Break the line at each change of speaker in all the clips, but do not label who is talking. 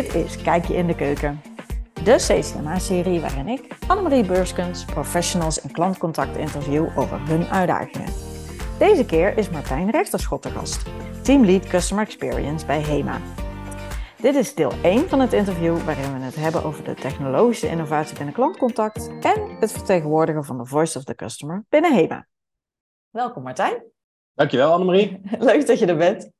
Dit is Kijk je in de keuken. De CCMA-serie waarin ik, Annemarie Beurskens, professionals en klantcontact interview over hun uitdagingen. Deze keer is Martijn Rechterschot de gast, Teamlead Customer Experience bij HEMA. Dit is deel 1 van het interview waarin we het hebben over de technologische innovatie binnen klantcontact en het vertegenwoordigen van de voice of the customer binnen HEMA. Welkom Martijn.
Dankjewel Annemarie.
Leuk dat je er bent.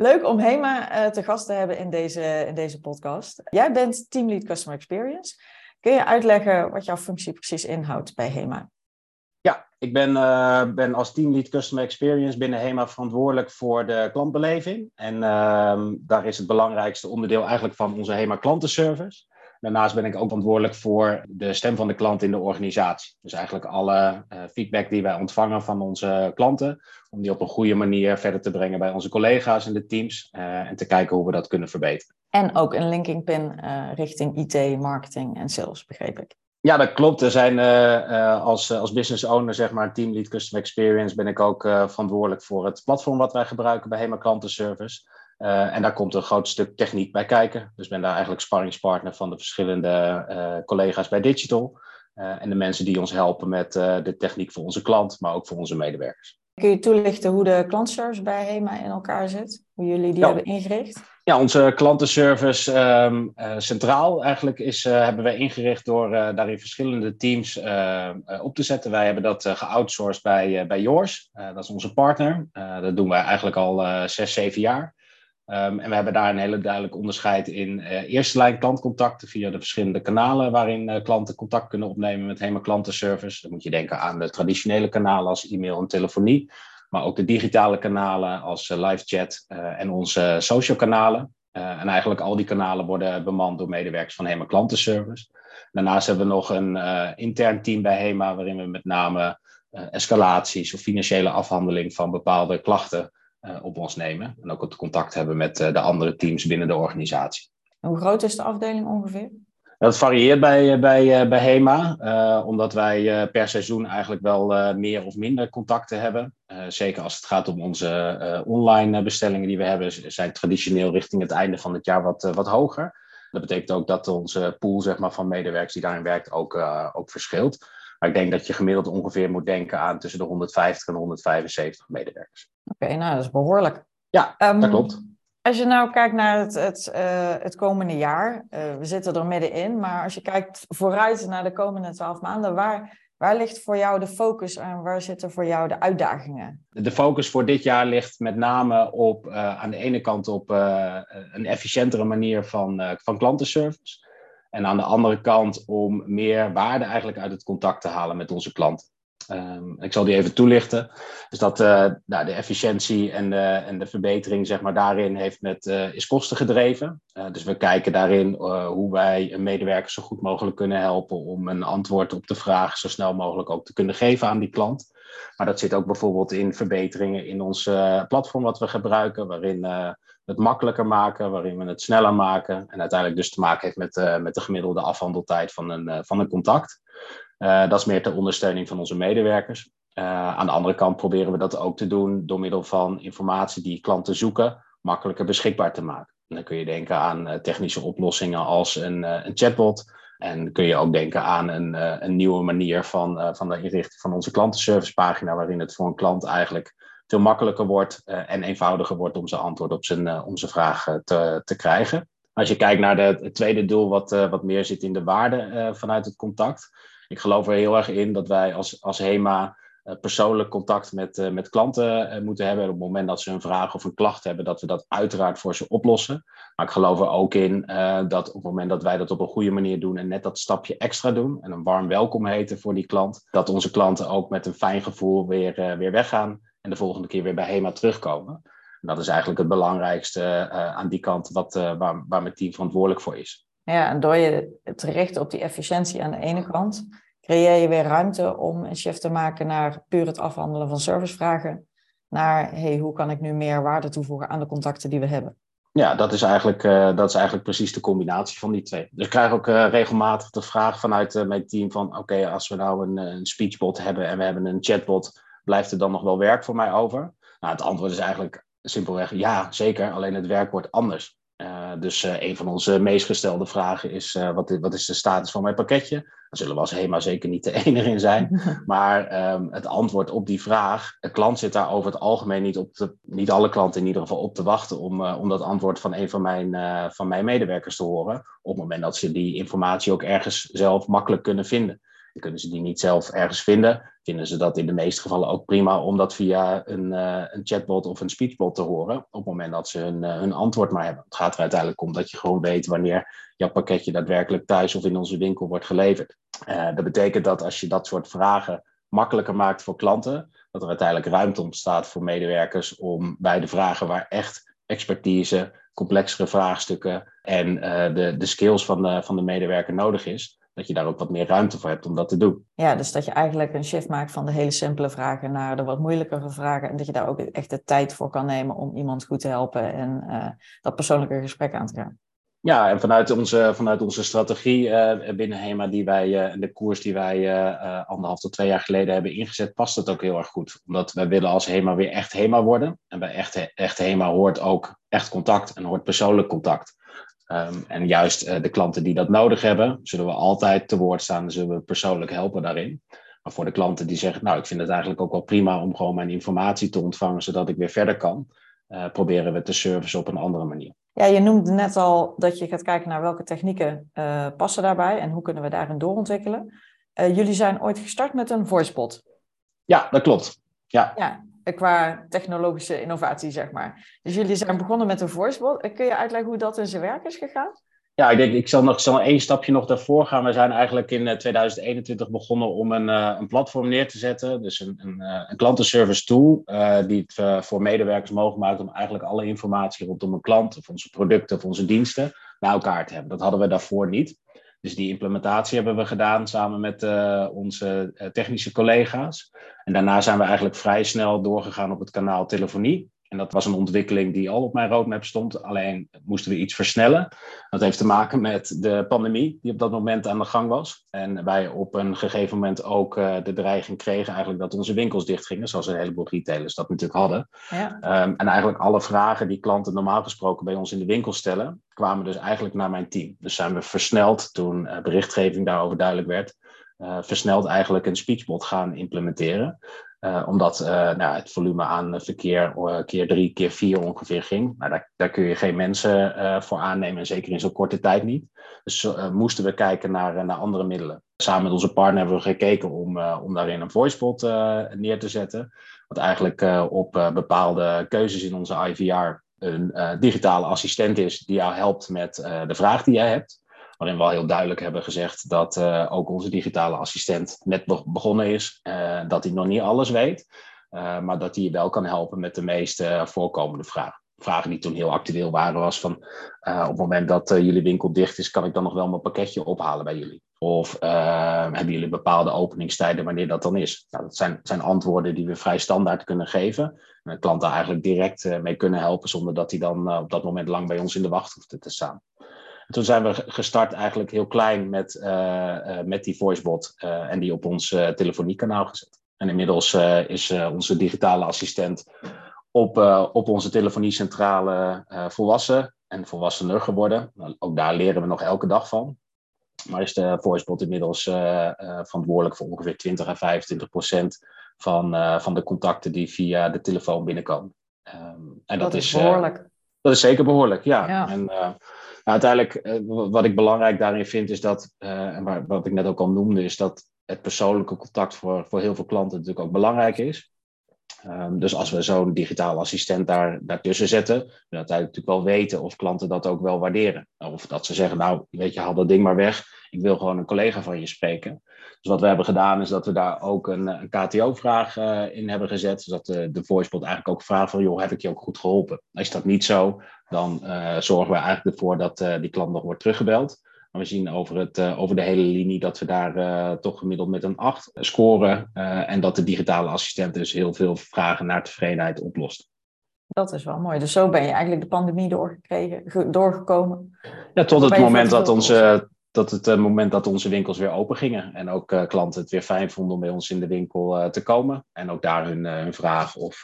Leuk om HEMA uh, te gast te hebben in deze, in deze podcast. Jij bent Teamlead Customer Experience. Kun je uitleggen wat jouw functie precies inhoudt bij HEMA?
Ja, ik ben, uh, ben als Teamlead Customer Experience binnen HEMA verantwoordelijk voor de klantbeleving. En uh, daar is het belangrijkste onderdeel eigenlijk van onze HEMA klantenservice. Daarnaast ben ik ook verantwoordelijk voor de stem van de klant in de organisatie. Dus eigenlijk alle uh, feedback die wij ontvangen van onze klanten, om die op een goede manier verder te brengen bij onze collega's en de teams uh, en te kijken hoe we dat kunnen verbeteren.
En ook een linking pin uh, richting IT, marketing en sales, begreep ik.
Ja, dat klopt. Er zijn als, als business owner, zeg maar, Team Customer Experience, ben ik ook verantwoordelijk voor het platform wat wij gebruiken bij Hema Klantenservice. Uh, en daar komt een groot stuk techniek bij kijken. Dus ik ben daar eigenlijk sparringspartner van de verschillende uh, collega's bij Digital. Uh, en de mensen die ons helpen met de techniek voor onze klant, maar ook voor onze medewerkers.
Kun je toelichten hoe de klantservice bij HEMA in elkaar zit? Hoe jullie die ja. hebben ingericht?
Ja, onze klantenservice um, centraal eigenlijk is, hebben wij ingericht door daarin verschillende teams op te zetten. Wij hebben dat geoutsourced bij, bij Yours. dat is onze partner. dat doen wij eigenlijk al zes, zeven jaar. Um, en we hebben daar een hele duidelijk onderscheid in uh, eerste lijn klantcontacten via de verschillende kanalen waarin uh, klanten contact kunnen opnemen met HEMA klantenservice. Dan moet je denken aan de traditionele kanalen als e-mail en telefonie, maar ook de digitale kanalen als uh, live chat en onze social kanalen. en eigenlijk al die kanalen worden bemand door medewerkers van HEMA klantenservice. Daarnaast hebben we nog een intern team bij HEMA waarin we met name escalaties of financiële afhandeling van bepaalde klachten op ons nemen. En ook het contact hebben met uh, de andere teams binnen de organisatie.
Hoe groot is de afdeling ongeveer?
Dat varieert bij, eh, bij, bij HEMA, uh, omdat wij per seizoen eigenlijk wel meer of minder contacten hebben. zeker als het gaat om onze online bestellingen die we hebben, zijn traditioneel richting het einde van het jaar wat, wat hoger. Dat betekent ook dat onze pool zeg maar, van medewerkers die daarin werkt ook, ook verschilt. Maar ik denk dat je gemiddeld ongeveer moet denken aan tussen de 150 en 175 medewerkers.
Oké, okay, nou dat is behoorlijk.
Ja, um, dat klopt.
Als je nou kijkt naar het, het, uh, het komende jaar, uh, we zitten er middenin, maar als je kijkt vooruit naar de komende twaalf maanden, waar, waar ligt voor jou de focus en waar zitten voor jou de uitdagingen?
De focus voor dit jaar ligt met name op uh, aan de ene kant op een efficiëntere manier van, van klantenservice. En aan de andere kant om meer waarde eigenlijk uit het contact te halen met onze klanten. Um, ik zal die even toelichten. Dus dat uh, nou, de efficiëntie en de, en de verbetering, zeg maar, daarin heeft met, uh, is kosten gedreven. Uh, dus we kijken daarin hoe wij een medewerker zo goed mogelijk kunnen helpen om een antwoord op de vraag zo snel mogelijk ook te kunnen geven aan die klant. Maar dat zit ook bijvoorbeeld in verbeteringen in ons platform wat we gebruiken, waarin het makkelijker maken, waarin we het sneller maken. En uiteindelijk dus te maken heeft met, met de gemiddelde afhandeltijd van een, van een contact. Uh, dat is meer ter ondersteuning van onze medewerkers. Aan de andere kant proberen we dat ook te doen door middel van informatie die klanten zoeken, makkelijker beschikbaar te maken. En dan kun je denken aan technische oplossingen als een, een, chatbot. En kun je ook denken aan een, een nieuwe manier van, van de inrichting van onze klantenservicepagina, waarin het voor een klant eigenlijk veel makkelijker wordt en eenvoudiger wordt om zijn antwoord op zijn, om zijn vraag te, te krijgen. Als je kijkt naar de, het tweede doel, wat, wat meer zit in de waarde vanuit het contact, ik geloof er heel erg in dat wij als, als HEMA persoonlijk contact met, met klanten moeten hebben. En op het moment dat ze een vraag of een klacht hebben, dat we dat uiteraard voor ze oplossen. Maar ik geloof er ook in dat op het moment dat wij dat op een goede manier doen en net dat stapje extra doen en een warm welkom heten voor die klant, dat onze klanten ook met een fijn gevoel weer, weer weggaan en de volgende keer weer bij HEMA terugkomen. En dat is eigenlijk het belangrijkste aan die kant wat, waar, waar mijn team verantwoordelijk voor is.
Ja, en door je te richten op die efficiëntie aan de ene kant, creëer je weer ruimte om een shift te maken naar puur het afhandelen van servicevragen, naar hey, hoe kan ik nu meer waarde toevoegen aan de contacten die we hebben.
Ja, dat is eigenlijk, uh, dat is eigenlijk precies de combinatie van die twee. Dus ik krijg ook uh, regelmatig de vraag vanuit uh, mijn team van... oké, als we nou een, een, speechbot hebben en we hebben een chatbot... blijft er dan nog wel werk voor mij over? Nou, het antwoord is eigenlijk simpelweg ja, zeker. Alleen het werk wordt anders. dus een van onze meest gestelde vragen is: wat, wat, is de status van mijn pakketje? Daar zullen we als HEMA zeker niet de enige in zijn. Maar ehm, het antwoord op die vraag: de klant zit daar over het algemeen niet op te, niet alle klanten in ieder geval op te wachten om, om dat antwoord van een van mijn, van mijn medewerkers te horen. Op het moment dat ze die informatie ook ergens zelf makkelijk kunnen vinden. En kunnen ze die niet zelf ergens vinden, vinden ze dat in de meeste gevallen ook prima om dat via een, uh, een chatbot of een speechbot te horen. Op het moment dat ze hun, uh, hun antwoord maar hebben. Het gaat er uiteindelijk om dat je gewoon weet wanneer jouw pakketje daadwerkelijk thuis of in onze winkel wordt geleverd. Uh, dat betekent dat als je dat soort vragen makkelijker maakt voor klanten, dat er uiteindelijk ruimte ontstaat voor medewerkers om bij de vragen waar echt expertise, complexere vraagstukken en de, de skills van van de medewerker nodig is, dat je daar ook wat meer ruimte voor hebt om dat te doen.
Ja, dus dat je eigenlijk een shift maakt van de hele simpele vragen naar de wat moeilijkere vragen. En dat je daar ook echt de tijd voor kan nemen om iemand goed te helpen en uh, dat persoonlijke gesprek aan te gaan.
Ja, en vanuit onze, vanuit onze strategie uh, binnen HEMA, die wij, uh, de koers die wij anderhalf tot twee jaar geleden hebben ingezet, past het ook heel erg goed. Omdat wij willen als HEMA weer echt HEMA worden. En bij echt, echt HEMA hoort ook echt contact en hoort persoonlijk contact. Um, en juist uh, de klanten die dat nodig hebben, zullen we altijd te woord staan, zullen we persoonlijk helpen daarin. Maar voor de klanten die zeggen, nou, ik vind het eigenlijk ook wel prima om gewoon mijn informatie te ontvangen, zodat ik weer verder kan, uh, proberen we te servicen op een andere manier.
Ja, je noemde net al dat je gaat kijken naar welke technieken uh, passen daarbij en hoe kunnen we daarin doorontwikkelen. jullie zijn ooit gestart met een voicebot.
Ja, dat klopt. Ja.
ja qua technologische innovatie, zeg maar. Dus jullie zijn begonnen met een voicebot. Kun je uitleggen hoe dat in zijn werk is gegaan?
Ja, ik denk, ik zal nog één stapje nog daarvoor gaan. We zijn eigenlijk in 2021 eh, begonnen om een, een platform neer te zetten. Dus een, een, een klantenservice tool die het voor medewerkers mogelijk maakt om eigenlijk alle informatie rondom een klant of onze producten of onze diensten bij elkaar te hebben. Dat hadden we daarvoor niet. Dus die implementatie hebben we gedaan samen met uh, onze technische collega's. En daarna zijn we eigenlijk vrij snel doorgegaan op het kanaal telefonie. En dat was een ontwikkeling die al op mijn roadmap stond. Alleen moesten we iets versnellen. Dat heeft te maken met de pandemie die op dat moment aan de gang was. En wij op een gegeven moment ook uh, de dreiging kregen eigenlijk dat onze winkels dichtgingen. Zoals een heleboel retailers dat natuurlijk hadden. Ja. Um, en eigenlijk alle vragen die klanten normaal gesproken bij ons in de winkel stellen, kwamen dus eigenlijk naar mijn team. Dus zijn we versneld toen uh, berichtgeving daarover duidelijk werd. Uh, versneld eigenlijk een speechbot gaan implementeren. Uh, omdat uh, nou, het volume aan verkeer uh, keer drie, keer vier ongeveer ging. Maar daar, daar kun je geen mensen voor aannemen, en zeker in zo'n korte tijd niet. Dus moesten we kijken naar, naar andere middelen. Samen met onze partner hebben we gekeken om, om daarin een voicebot neer te zetten. Wat eigenlijk op bepaalde keuzes in onze IVR een digitale assistent is die jou helpt met de vraag die jij hebt waarin we al heel duidelijk hebben gezegd dat uh, ook onze digitale assistent net begonnen is, uh, dat hij nog niet alles weet, uh, maar dat hij je wel kan helpen met de meest voorkomende vragen. Vragen die toen heel actueel waren, was van op het moment dat jullie winkel dicht is, kan ik dan nog wel mijn pakketje ophalen bij jullie? Of hebben jullie bepaalde openingstijden wanneer dat dan is? Nou, dat zijn, zijn antwoorden die we vrij standaard kunnen geven. En de klant daar eigenlijk direct mee kunnen helpen, zonder dat hij dan op dat moment lang bij ons in de wacht hoeft te staan toen zijn we gestart eigenlijk heel klein met, uh, uh, met die voicebot uh, en die op ons telefoniekanaal gezet. En inmiddels is onze digitale assistent op, op onze telefoniecentrale volwassen en volwassener geworden. Nou, ook daar leren we nog elke dag van. Maar is de voicebot inmiddels verantwoordelijk voor ongeveer 20 à 25 procent van, van de contacten die via de telefoon binnenkomen.
Um, en dat, dat is behoorlijk.
dat is zeker behoorlijk, ja. ja. En, nou, uiteindelijk, uh, wat ik belangrijk daarin vind, is dat, uh, en wat ik net ook al noemde, is dat het persoonlijke contact voor, voor heel veel klanten natuurlijk ook belangrijk is. Um, dus als we zo'n digitale assistent daar, daartussen zetten, dan uiteindelijk natuurlijk wel weten of klanten dat ook wel waarderen. Of dat ze zeggen, nou, weet je, haal dat ding maar weg. Ik wil gewoon een collega van je spreken. Dus wat we hebben gedaan is dat we daar ook een, een KTO-vraag uh, in hebben gezet. Zodat de, de voicebot eigenlijk ook vraagt van, joh, heb ik je ook goed geholpen? Is dat niet zo, dan uh, zorgen we eigenlijk ervoor dat uh, die klant nog wordt teruggebeld. Maar we zien over, het, over de hele linie dat we daar toch gemiddeld met een 8 scoren. en dat de digitale assistent dus heel veel vragen naar tevredenheid oplost.
Dat is wel mooi. Dus zo ben je eigenlijk de pandemie doorgekregen, doorgekomen.
Ja, tot het moment dat onze tot het moment dat onze winkels weer open gingen. En ook klanten het weer fijn vonden om bij ons in de winkel te komen. En ook daar hun, hun vraag of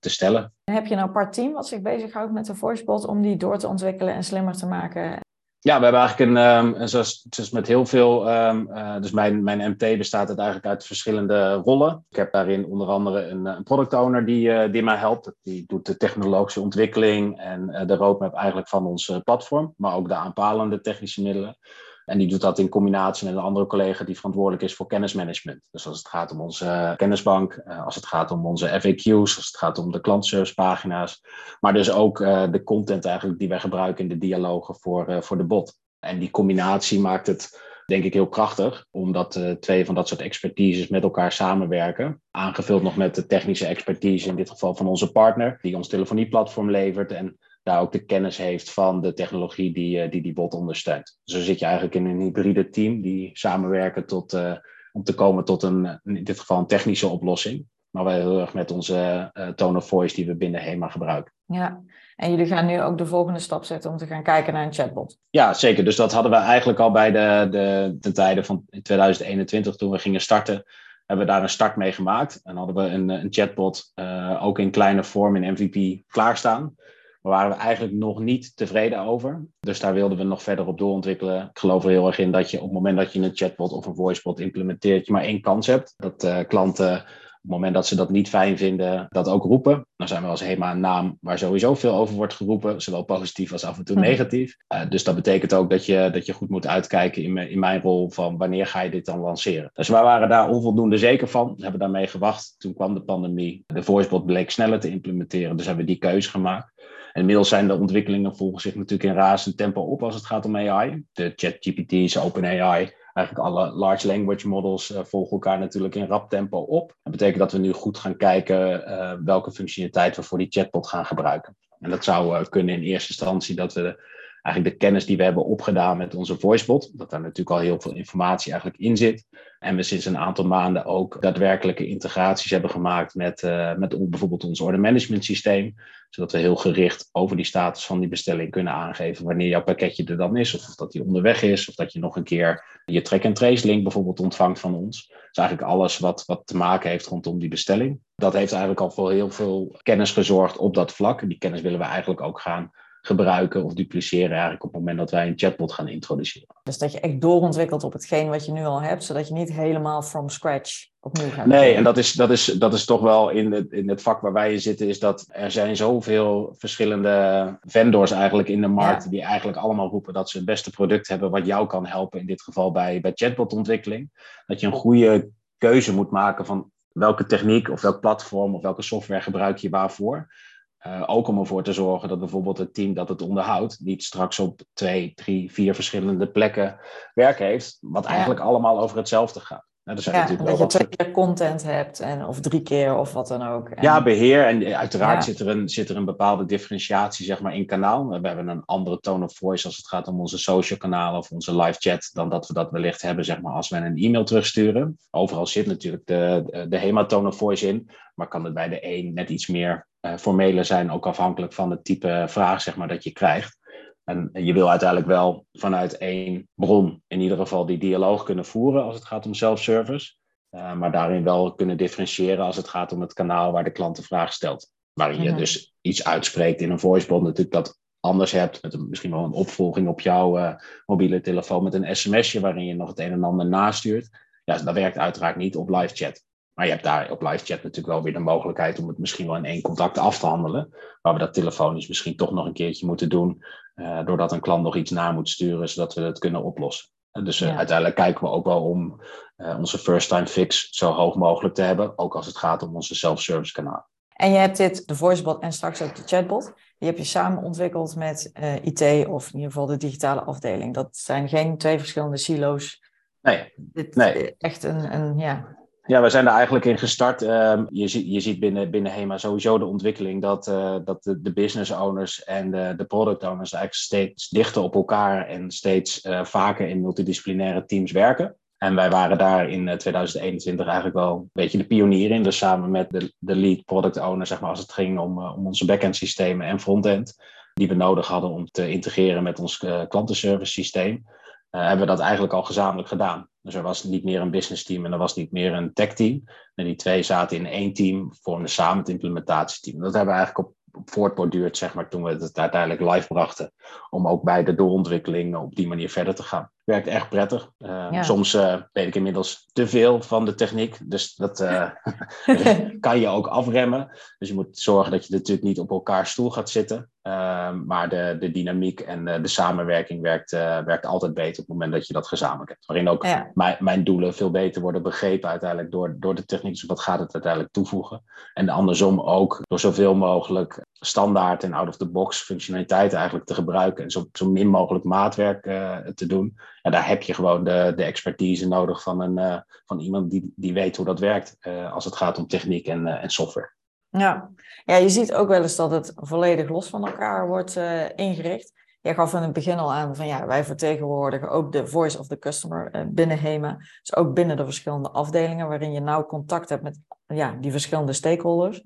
te stellen.
Heb je een apart team wat zich bezighoudt met de voicebot om die door te ontwikkelen en slimmer te maken?
Ja, we hebben eigenlijk een, um, zoals, zoals, met heel veel, um, uh, dus mijn, mijn MT bestaat het eigenlijk uit verschillende rollen. Ik heb daarin onder andere een, een product owner die, uh, die mij helpt. Die doet de technologische ontwikkeling en de roadmap eigenlijk van ons platform, maar ook de aanpalende technische middelen. En die doet dat in combinatie met een andere collega die verantwoordelijk is voor kennismanagement. Dus als het gaat om onze kennisbank, eh, als het gaat om onze FAQ's, als het gaat om de klantservicepagina's. Maar dus ook eh, de content eigenlijk die wij gebruiken in de dialogen voor, eh, voor de bot. En die combinatie maakt het denk ik heel krachtig, omdat twee van dat soort expertises met elkaar samenwerken. Aangevuld nog met de technische expertise, in dit geval van onze partner, die ons telefonieplatform levert. En daar ook de kennis heeft van de technologie die eh, die, die bot ondersteunt. Zo zit je eigenlijk in een hybride team die samenwerken tot, uh, om te komen tot een, in dit geval een technische oplossing. Maar wel heel erg met onze uh, tone of voice die we binnen HEMA gebruiken.
Ja, en jullie gaan nu ook de volgende stap zetten om te gaan kijken naar een chatbot.
Ja, zeker. Dus dat hadden we eigenlijk al bij de, de, de tijden van 2021 toen we gingen starten. Hebben we daar een start mee gemaakt. En hadden we een, een chatbot uh, ook in kleine vorm in MVP klaarstaan. Daar waren we eigenlijk nog niet tevreden over. Dus daar wilden we nog verder op doorontwikkelen. Ik geloof er heel erg in dat je op het moment dat je een chatbot of een voicebot implementeert, je maar één kans hebt. Dat uh, klanten op het moment dat ze dat niet fijn vinden, dat ook roepen. Dan zijn we als HEMA een naam waar sowieso veel over wordt geroepen, zowel positief als af en toe negatief. Uh, dus dat betekent ook dat je, dat je goed moet uitkijken in, in mijn rol van wanneer ga je dit dan lanceren. Dus wij waren daar onvoldoende zeker van, hebben daarmee gewacht. Toen kwam de pandemie. De voicebot bleek sneller te implementeren, dus hebben we die keuze gemaakt. Inmiddels zijn de ontwikkelingen volgen zich natuurlijk in razend tempo op als het gaat om AI. De ChatGPT's, OpenAI, eigenlijk alle large language models uh, volgen elkaar natuurlijk in rap tempo op. Dat betekent dat we nu goed gaan kijken uh, welke functionaliteit we voor die chatbot gaan gebruiken. En dat zou uh, kunnen in eerste instantie dat we eigenlijk de kennis die we hebben opgedaan met onze voicebot, dat daar natuurlijk al heel veel informatie eigenlijk in zit. En we sinds een aantal maanden ook daadwerkelijke integraties hebben gemaakt met, uh, met bijvoorbeeld ons order management systeem. Zodat we heel gericht over die status van die bestelling kunnen aangeven wanneer jouw pakketje er dan is. Of, dat die onderweg is. Of dat je nog een keer je track-and-trace link bijvoorbeeld ontvangt van ons. Dus eigenlijk alles wat, wat te maken heeft rondom die bestelling. Dat heeft eigenlijk al voor heel veel kennis gezorgd op dat vlak. En die kennis willen we eigenlijk ook gaan gebruiken of dupliceren eigenlijk op het moment dat wij een chatbot gaan introduceren.
Dus dat je echt doorontwikkelt op hetgeen wat je nu al hebt, zodat je niet helemaal from scratch opnieuw gaat.
Nee, en dat is, dat is, dat is toch wel in het, in het vak waar wij in zitten, is dat er zijn zoveel verschillende vendors eigenlijk in de markt, die eigenlijk allemaal roepen dat ze het beste product hebben wat jou kan helpen, in dit geval bij, bij chatbotontwikkeling. Dat je een goede keuze moet maken van welke techniek of welk platform of welke software gebruik je waarvoor. Uh, ook om ervoor te zorgen dat bijvoorbeeld het team dat het onderhoudt niet straks op twee, drie, vier verschillende plekken werk heeft, wat eigenlijk allemaal over hetzelfde gaat.
Nou, ja, natuurlijk dat je twee keer content hebt en, of drie keer of wat dan ook.
En... Ja, beheer. En uiteraard zit, er een, zit er een bepaalde differentiatie zeg maar, in kanaal. We hebben een andere tone of voice als het gaat om onze social kanalen of onze live chat dan dat we dat wellicht hebben zeg maar, als we een e-mail terugsturen. Overal zit natuurlijk de, de, de HEMA tone of voice in, maar kan het bij de een net iets meer formele zijn, ook afhankelijk van het type vraag zeg maar, dat je krijgt. En je wil uiteindelijk wel vanuit één bron in ieder geval die dialoog kunnen voeren als het gaat om self-service. Uh, maar daarin wel kunnen differentiëren als het gaat om het kanaal waar de klant de vraag stelt. Waarin je dus iets uitspreekt in een voicebot natuurlijk dat anders hebt. Met een, misschien wel een opvolging op jouw uh, mobiele telefoon met een sms'je waarin je nog het een en ander nastuurt. Ja, dat werkt uiteraard niet op live chat. Maar je hebt daar op live chat natuurlijk wel weer de mogelijkheid om het misschien wel in één contact af te handelen. Waar we dat telefonisch misschien toch nog een keertje moeten doen. Uh, doordat een klant nog iets na moet sturen, zodat we het kunnen oplossen. dus uh, uiteindelijk kijken we ook wel om uh, onze first time fix zo hoog mogelijk te hebben. Ook als het gaat om onze self-service kanaal.
En je hebt dit, de voicebot en straks ook de chatbot. Die heb je samen ontwikkeld met IT of in ieder geval de digitale afdeling. Dat zijn geen twee verschillende silo's.
Nee.
Dit
nee.
echt een, een ja,
ja, we zijn er eigenlijk in gestart. Uh, je, ziet, je ziet binnen, binnen HEMA sowieso de ontwikkeling dat, uh, dat de, business owners en de, de product owners eigenlijk steeds dichter op elkaar en steeds uh, vaker in multidisciplinaire teams werken. En wij waren daar in 2021 eigenlijk wel een beetje de pionier in. Dus samen met de, de lead product owner, zeg maar, als het ging om, om onze backend systemen en frontend, die we nodig hadden om te integreren met ons klantenservice systeem. Hebben we dat eigenlijk al gezamenlijk gedaan. Dus er was niet meer een business team en er was niet meer een tech team. En die twee zaten in één team, vormden samen het implementatieteam. Dat hebben we eigenlijk op voortborduurd, zeg maar, toen we het uiteindelijk live brachten. Om ook bij de doorontwikkeling op die manier verder te gaan. Werkt echt prettig. Uh, Soms uh, weet ik inmiddels te veel van de techniek. Dus dat uh, kan je ook afremmen. Dus je moet zorgen dat je natuurlijk niet op elkaar stoel gaat zitten. Ehm, maar de, de dynamiek en de, de samenwerking werkt, werkt altijd beter op het moment dat je dat gezamenlijk hebt. Waarin ook mijn, mijn doelen veel beter worden begrepen uiteindelijk door, door de techniek. Dus wat gaat het uiteindelijk toevoegen? En andersom ook door zoveel mogelijk standaard en out-of-the-box functionaliteiten eigenlijk te gebruiken en zo, zo min mogelijk maatwerk uh, te doen. Ja, daar heb je gewoon de, de expertise nodig van, een, uh, van iemand die, die weet hoe dat werkt uh, als het gaat om techniek en, en software.
Ja. ja, je ziet ook wel eens dat het volledig los van elkaar wordt ingericht. Jij gaf in het begin al aan van ja, wij vertegenwoordigen ook de voice of the customer binnen HEMA. Dus ook binnen de verschillende afdelingen waarin je nauw contact hebt met ja, die verschillende stakeholders.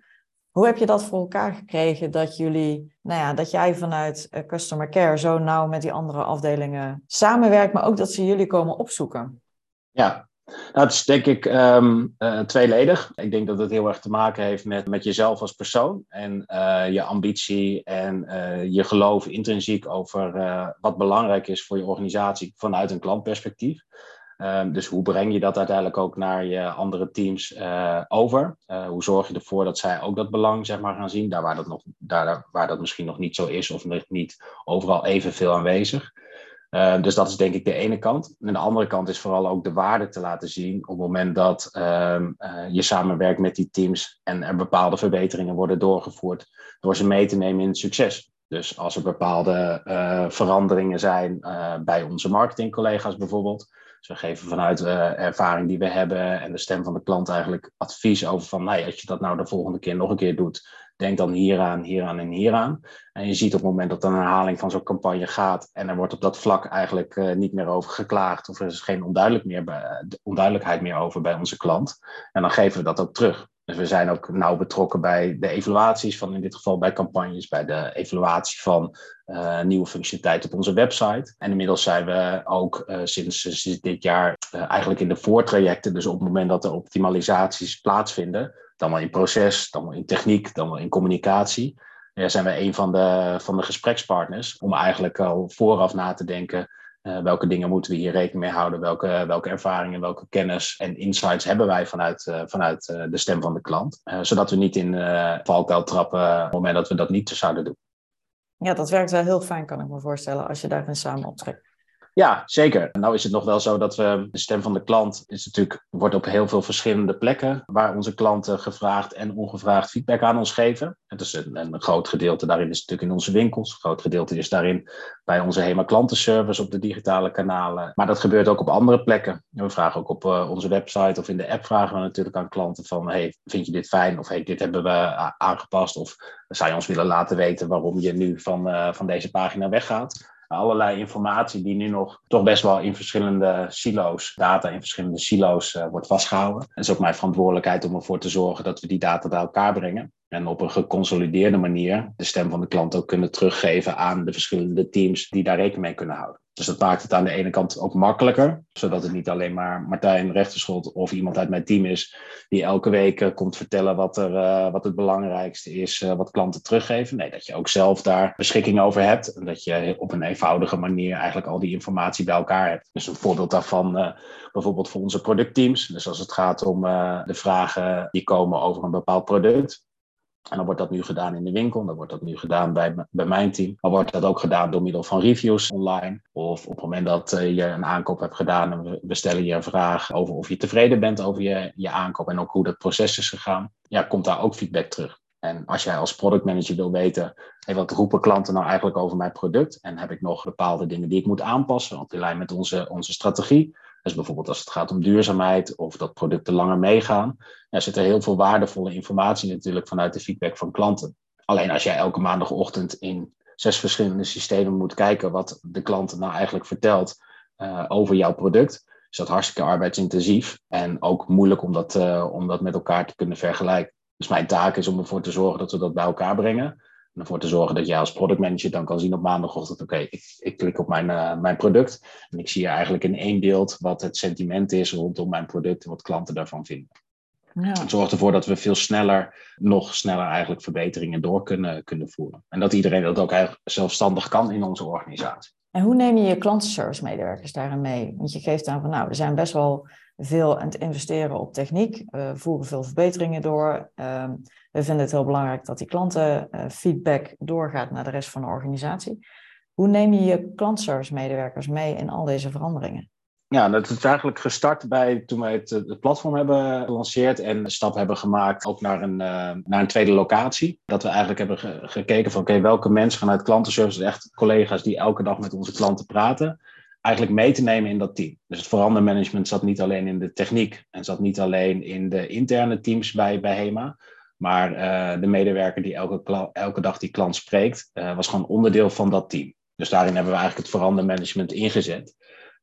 Hoe heb je dat voor elkaar gekregen dat jullie, nou ja, dat jij vanuit uh, Customer Care zo nauw met die andere afdelingen samenwerkt, maar ook dat ze jullie komen opzoeken?
Ja, nou, het is denk ik um, uh, tweeledig. Ik denk dat het heel erg te maken heeft met, met jezelf als persoon en uh, je ambitie en je geloof intrinsiek over wat belangrijk is voor je organisatie vanuit een klantperspectief. Um, dus hoe breng je dat uiteindelijk ook naar je andere teams uh, over? Uh, hoe zorg je ervoor dat zij ook dat belang zeg maar, gaan zien, daar waar dat, nog, daar, waar dat misschien nog niet zo is of nog niet overal evenveel aanwezig? Uh, dus dat is denk ik de ene kant. En de andere kant is vooral ook de waarde te laten zien op het moment dat ehm, je samenwerkt met die teams en er bepaalde verbeteringen worden doorgevoerd door ze mee te nemen in het succes. Dus als er bepaalde veranderingen zijn bij onze marketingcollega's bijvoorbeeld, dus we geven vanuit uh, ervaring die we hebben en de stem van de klant eigenlijk advies over van, nou als je dat nou de volgende keer nog een keer doet, denk dan hieraan, hieraan en hieraan. En je ziet op het moment dat er een herhaling van zo'n campagne gaat en er wordt op dat vlak eigenlijk uh, niet meer over geklaagd of er is geen onduidelijk meer bij, onduidelijkheid meer over bij onze klant. En dan geven we dat ook terug. Dus we zijn ook nauw betrokken bij de evaluaties van in dit geval bij campagnes, bij de evaluatie van uh, nieuwe functionaliteit op onze website. En inmiddels zijn we ook uh, sinds, dit jaar uh, eigenlijk in de voortrajecten. Dus op het moment dat er optimalisaties plaatsvinden, dan wel in proces, dan wel in techniek, dan wel in communicatie. Zijn we een van de, van de gesprekspartners om eigenlijk al vooraf na te denken uh, welke dingen moeten we hier rekening mee houden? Welke, welke ervaringen, welke kennis en insights hebben wij vanuit, uh, vanuit uh, de stem van de klant? zodat we niet in valkuil trappen op het moment dat we dat niet zouden doen.
Ja, dat werkt wel heel fijn, kan ik me voorstellen, als je daarin samen optrekt.
Ja, zeker. Nou is het nog wel zo dat we de stem van de klant is natuurlijk, wordt op heel veel verschillende plekken waar onze klanten gevraagd en ongevraagd feedback aan ons geven. Het is een, een groot gedeelte daarin is natuurlijk in onze winkels. Een groot gedeelte is daarin bij onze HEMA klantenservice op de digitale kanalen. Maar dat gebeurt ook op andere plekken. We vragen ook op uh, onze website of in de app vragen we natuurlijk aan klanten van hey, vind je dit fijn? Of hey, dit hebben we aangepast. Of zou je ons willen laten weten waarom je nu van, uh, van deze pagina weggaat? Allerlei informatie die nu nog toch best wel in verschillende silo's, data in verschillende silo's uh, wordt vastgehouden. Het is ook mijn verantwoordelijkheid om ervoor te zorgen dat we die data bij elkaar brengen. En op een geconsolideerde manier de stem van de klant ook kunnen teruggeven aan de verschillende teams die daar rekening mee kunnen houden. Dus dat maakt het aan de ene kant ook makkelijker, zodat het niet alleen maar Martijn Rechterschot of iemand uit mijn team is die elke week uh, komt vertellen wat, er, uh, wat het belangrijkste is, uh, wat klanten teruggeven. Nee, dat je ook zelf daar beschikking over hebt en dat je op een eenvoudige manier eigenlijk al die informatie bij elkaar hebt. Dus een voorbeeld daarvan bijvoorbeeld voor onze productteams. Dus als het gaat om de vragen die komen over een bepaald product, en dan wordt dat nu gedaan in de winkel, dan wordt dat nu gedaan bij, bij mijn team. Dan wordt dat ook gedaan door middel van reviews online. Of op het moment dat uh, je een aankoop hebt gedaan en we stellen je een vraag over of je tevreden bent over je, je aankoop en ook hoe dat proces is gegaan, ja, komt daar ook feedback terug. En als jij als productmanager wil weten, hey, wat roepen klanten nou eigenlijk over mijn product? En heb ik nog bepaalde dingen die ik moet aanpassen, op in lijn met onze, onze strategie? Dus bijvoorbeeld als het gaat om duurzaamheid of dat producten langer meegaan, er zit er heel veel waardevolle informatie natuurlijk vanuit de feedback van klanten. Alleen als jij elke maandagochtend in zes verschillende systemen moet kijken wat de klant nou eigenlijk vertelt uh, over jouw product, is dat hartstikke arbeidsintensief en ook moeilijk om dat, uh, om dat met elkaar te kunnen vergelijken. Dus mijn taak is om ervoor te zorgen dat we dat bij elkaar brengen En ervoor te zorgen dat jij als productmanager dan kan zien op maandagochtend, oké, ik, ik, klik op mijn, uh, mijn product en ik zie eigenlijk in één beeld wat het sentiment is rondom mijn product en wat klanten daarvan vinden. Ja. Het zorgt ervoor dat we veel sneller, nog sneller eigenlijk verbeteringen door kunnen, kunnen voeren. En dat iedereen dat ook eigenlijk zelfstandig kan in onze organisatie.
En hoe neem je je klantenservice medewerkers daarin mee? Want je geeft aan van nou, we zijn best wel veel aan het investeren op techniek. We voeren veel verbeteringen door. Ehm, we vinden het heel belangrijk dat die klantenfeedback doorgaat naar de rest van de organisatie. Hoe neem je je klantservice medewerkers mee in al deze veranderingen?
Ja, dat is eigenlijk gestart bij toen wij het, het platform hebben gelanceerd en een stap hebben gemaakt ook naar een, uh, naar een tweede locatie. Dat we eigenlijk hebben gekeken van oké, welke mensen vanuit klantenservice, echt collega's die elke dag met onze klanten praten, eigenlijk mee te nemen in dat team. Dus het verandermanagement zat niet alleen in de techniek en zat niet alleen in de interne teams bij, bij HEMA, maar uh, de medewerker die elke, elke dag die klant spreekt, was gewoon onderdeel van dat team. Dus daarin hebben we eigenlijk het verandermanagement ingezet.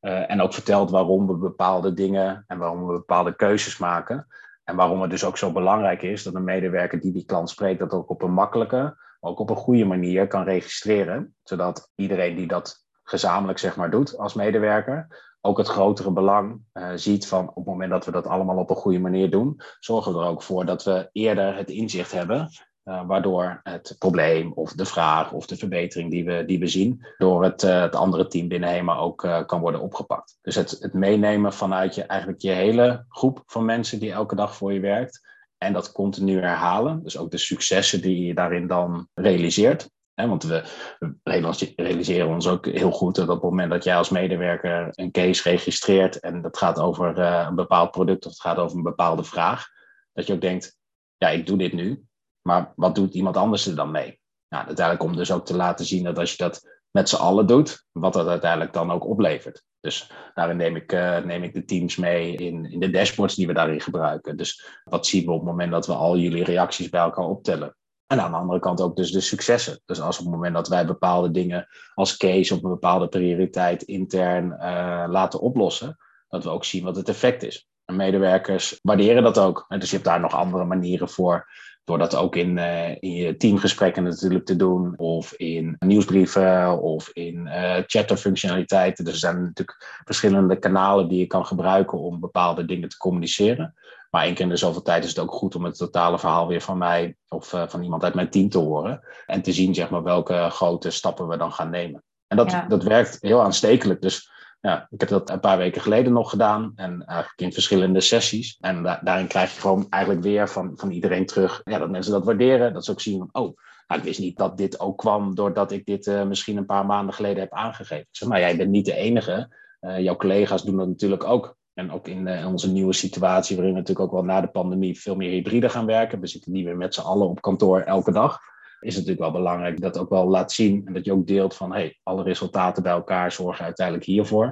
Uh, en ook verteld waarom we bepaalde dingen en waarom we bepaalde keuzes maken. En waarom het dus ook zo belangrijk is dat een medewerker die die klant spreekt, dat ook op een makkelijke, maar ook op een goede manier kan registreren. Zodat iedereen die dat gezamenlijk zeg maar doet als medewerker, ook het grotere belang uh, ziet van op het moment dat we dat allemaal op een goede manier doen, zorgen we er ook voor dat we eerder het inzicht hebben uh, waardoor het probleem of de vraag of de verbetering die we, die we zien door het, uh, het andere team binnen HEMA ook uh, kan worden opgepakt. Dus het, het meenemen vanuit je, eigenlijk je hele groep van mensen die elke dag voor je werkt en dat continu herhalen. Dus ook de successen die je daarin dan realiseert. Want we, we realiseren ons ook heel goed dat op het moment dat jij als medewerker een case registreert en dat gaat over een bepaald product of het gaat over een bepaalde vraag, dat je ook denkt, ja, ik doe dit nu, maar wat doet iemand anders er dan mee? Nou, uiteindelijk om dus ook te laten zien dat als je dat met z'n allen doet, wat dat uiteindelijk dan ook oplevert. Dus daarin neem ik, uh, neem ik de teams mee in, in de dashboards die we daarin gebruiken. Dus wat zien we op het moment dat we al jullie reacties bij elkaar optellen? En aan de andere kant ook dus de successen. Dus als op het moment dat wij bepaalde dingen als case op een bepaalde prioriteit intern uh, laten oplossen, dat we ook zien wat het effect is. En medewerkers waarderen dat ook. En dus je hebt daar nog andere manieren voor door dat ook in, uh, in je teamgesprekken natuurlijk te doen, of in nieuwsbrieven, of in uh, chatterfunctionaliteiten. Dus er zijn natuurlijk verschillende kanalen die je kan gebruiken om bepaalde dingen te communiceren. Maar één keer in de zoveel tijd is het ook goed om het totale verhaal weer van mij of uh, van iemand uit mijn team te horen. En te zien zeg maar, welke grote stappen we dan gaan nemen. En dat, ja. dat werkt heel aanstekelijk. Dus ja, ik heb dat een paar weken geleden nog gedaan. En eigenlijk in verschillende sessies. En da daarin krijg je gewoon eigenlijk weer van, van iedereen terug. Ja, dat mensen dat waarderen. Dat ze ook zien van, oh, nou, ik wist niet dat dit ook kwam doordat ik dit uh, misschien een paar maanden geleden heb aangegeven. maar jij bent niet de enige. Uh, jouw collega's doen dat natuurlijk ook. En ook in, in, onze nieuwe situatie, waarin we natuurlijk ook wel na de pandemie veel meer hybride gaan werken. We zitten niet meer met z'n allen op kantoor elke dag is het natuurlijk wel belangrijk dat ook wel laat zien en dat je ook deelt van hey, alle resultaten bij elkaar zorgen uiteindelijk hiervoor.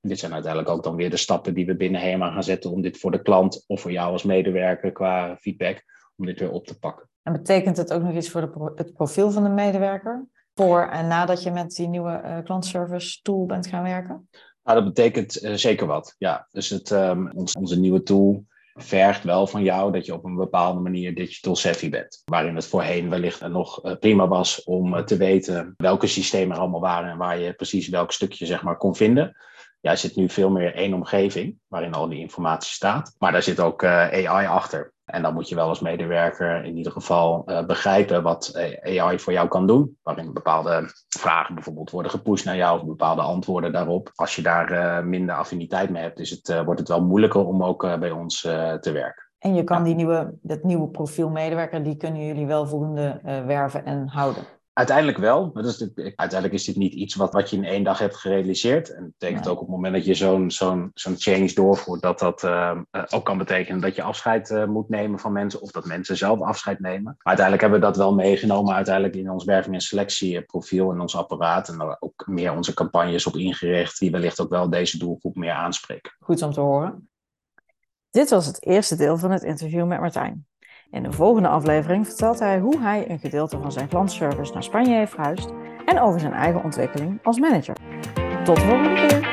En dit zijn uiteindelijk ook dan weer de stappen die we binnen HEMA gaan zetten om dit voor de klant of voor jou als medewerker qua feedback, om dit weer op te pakken.
En betekent het ook nog iets voor de, het profiel van de medewerker? Voor en nadat je met die nieuwe uh, klantservice tool bent gaan werken?
Nou, dat betekent uh, zeker wat. Ja, dus het, um, ons, onze nieuwe tool vergt wel van jou dat je op een bepaalde manier digital savvy bent. Waarin het voorheen wellicht nog eh, prima was om eh, te weten welke systemen er allemaal waren en waar je precies welk stukje zeg maar, kon vinden. Ja, er zit nu veel meer één omgeving waarin al die informatie staat. Maar daar zit ook uh, AI achter. En dan moet je wel als medewerker in ieder geval uh, begrijpen wat AI voor jou kan doen. Waarin bepaalde vragen bijvoorbeeld worden gepusht naar jou of bepaalde antwoorden daarop. Als je daar uh, minder affiniteit mee hebt, is het, uh, wordt het wel moeilijker om ook bij ons te werken.
En je kan ja. die nieuwe, dat nieuwe profiel medewerker, die kunnen jullie wel voldoende werven en houden.
Uiteindelijk wel. Dus uiteindelijk is dit niet iets wat, wat je in één dag hebt gerealiseerd. En dat betekent nee. ook op het moment dat je zo'n zo'n zo'n change doorvoert, dat dat uh, ook kan betekenen dat je afscheid uh, moet nemen van mensen of dat mensen zelf afscheid nemen. Maar uiteindelijk hebben we dat wel meegenomen uiteindelijk in ons werving- en selectieprofiel en ons apparaat. En daar ook meer onze campagnes op ingericht, die wellicht ook wel deze doelgroep meer aanspreken.
Goed om te horen. Dit was het eerste deel van het interview met Martijn. In de volgende aflevering vertelt hij hoe hij een gedeelte van zijn klantservice naar Spanje heeft verhuisd en over zijn eigen ontwikkeling als manager. Tot de volgende keer!